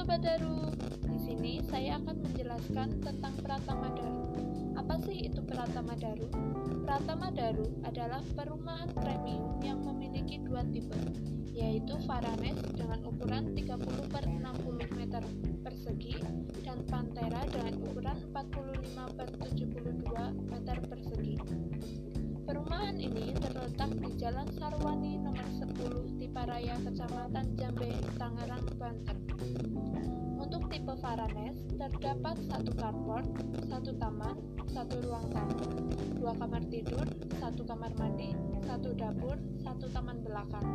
Sobat Daru. Di sini saya akan menjelaskan tentang Pratama Daru. Apa sih itu Pratama Daru? Pratama Daru adalah perumahan premium yang memiliki dua tipe, yaitu Farames dengan ukuran 30 per 60 meter persegi dan Pantera dengan ukuran 45 per 72 meter persegi. Perumahan ini Jalan Sarwani nomor 10 Tiparaya, Kecamatan Jambe, Tangerang, Banten. Untuk tipe Varanes, terdapat satu carport, satu taman, satu ruang tamu, dua kamar tidur, satu kamar mandi, satu dapur, satu taman belakang.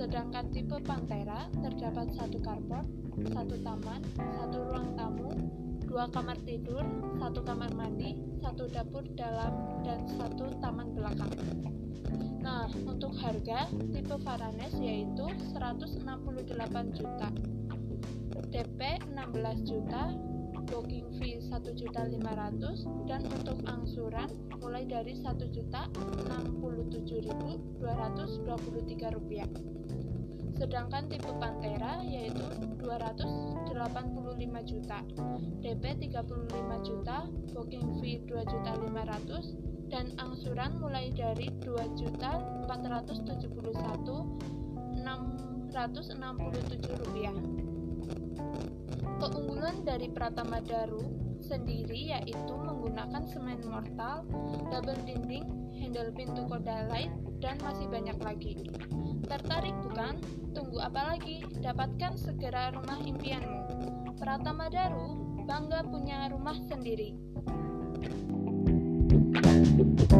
Sedangkan tipe Pantera terdapat satu carport, satu taman, satu ruang tamu, dua kamar tidur, satu kamar mandi, satu dapur dalam, dan satu taman belakang. Untuk harga tipe Varanes yaitu 168 juta. DP 16 juta, booking fee 1.500 dan untuk angsuran mulai dari 1.067.223 rupiah. Sedangkan tipe Pantera yaitu 285 juta, DP 35 juta, booking fee 2.500 dan angsuran mulai dari 2.471.667 rupiah. Keunggulan dari Pratama Daru sendiri yaitu menggunakan semen mortal, double dinding, handle pintu koda light, dan masih banyak lagi. Tertarik bukan? Tunggu apa lagi? Dapatkan segera rumah impianmu. Pratama Daru bangga punya rumah sendiri. Thank you.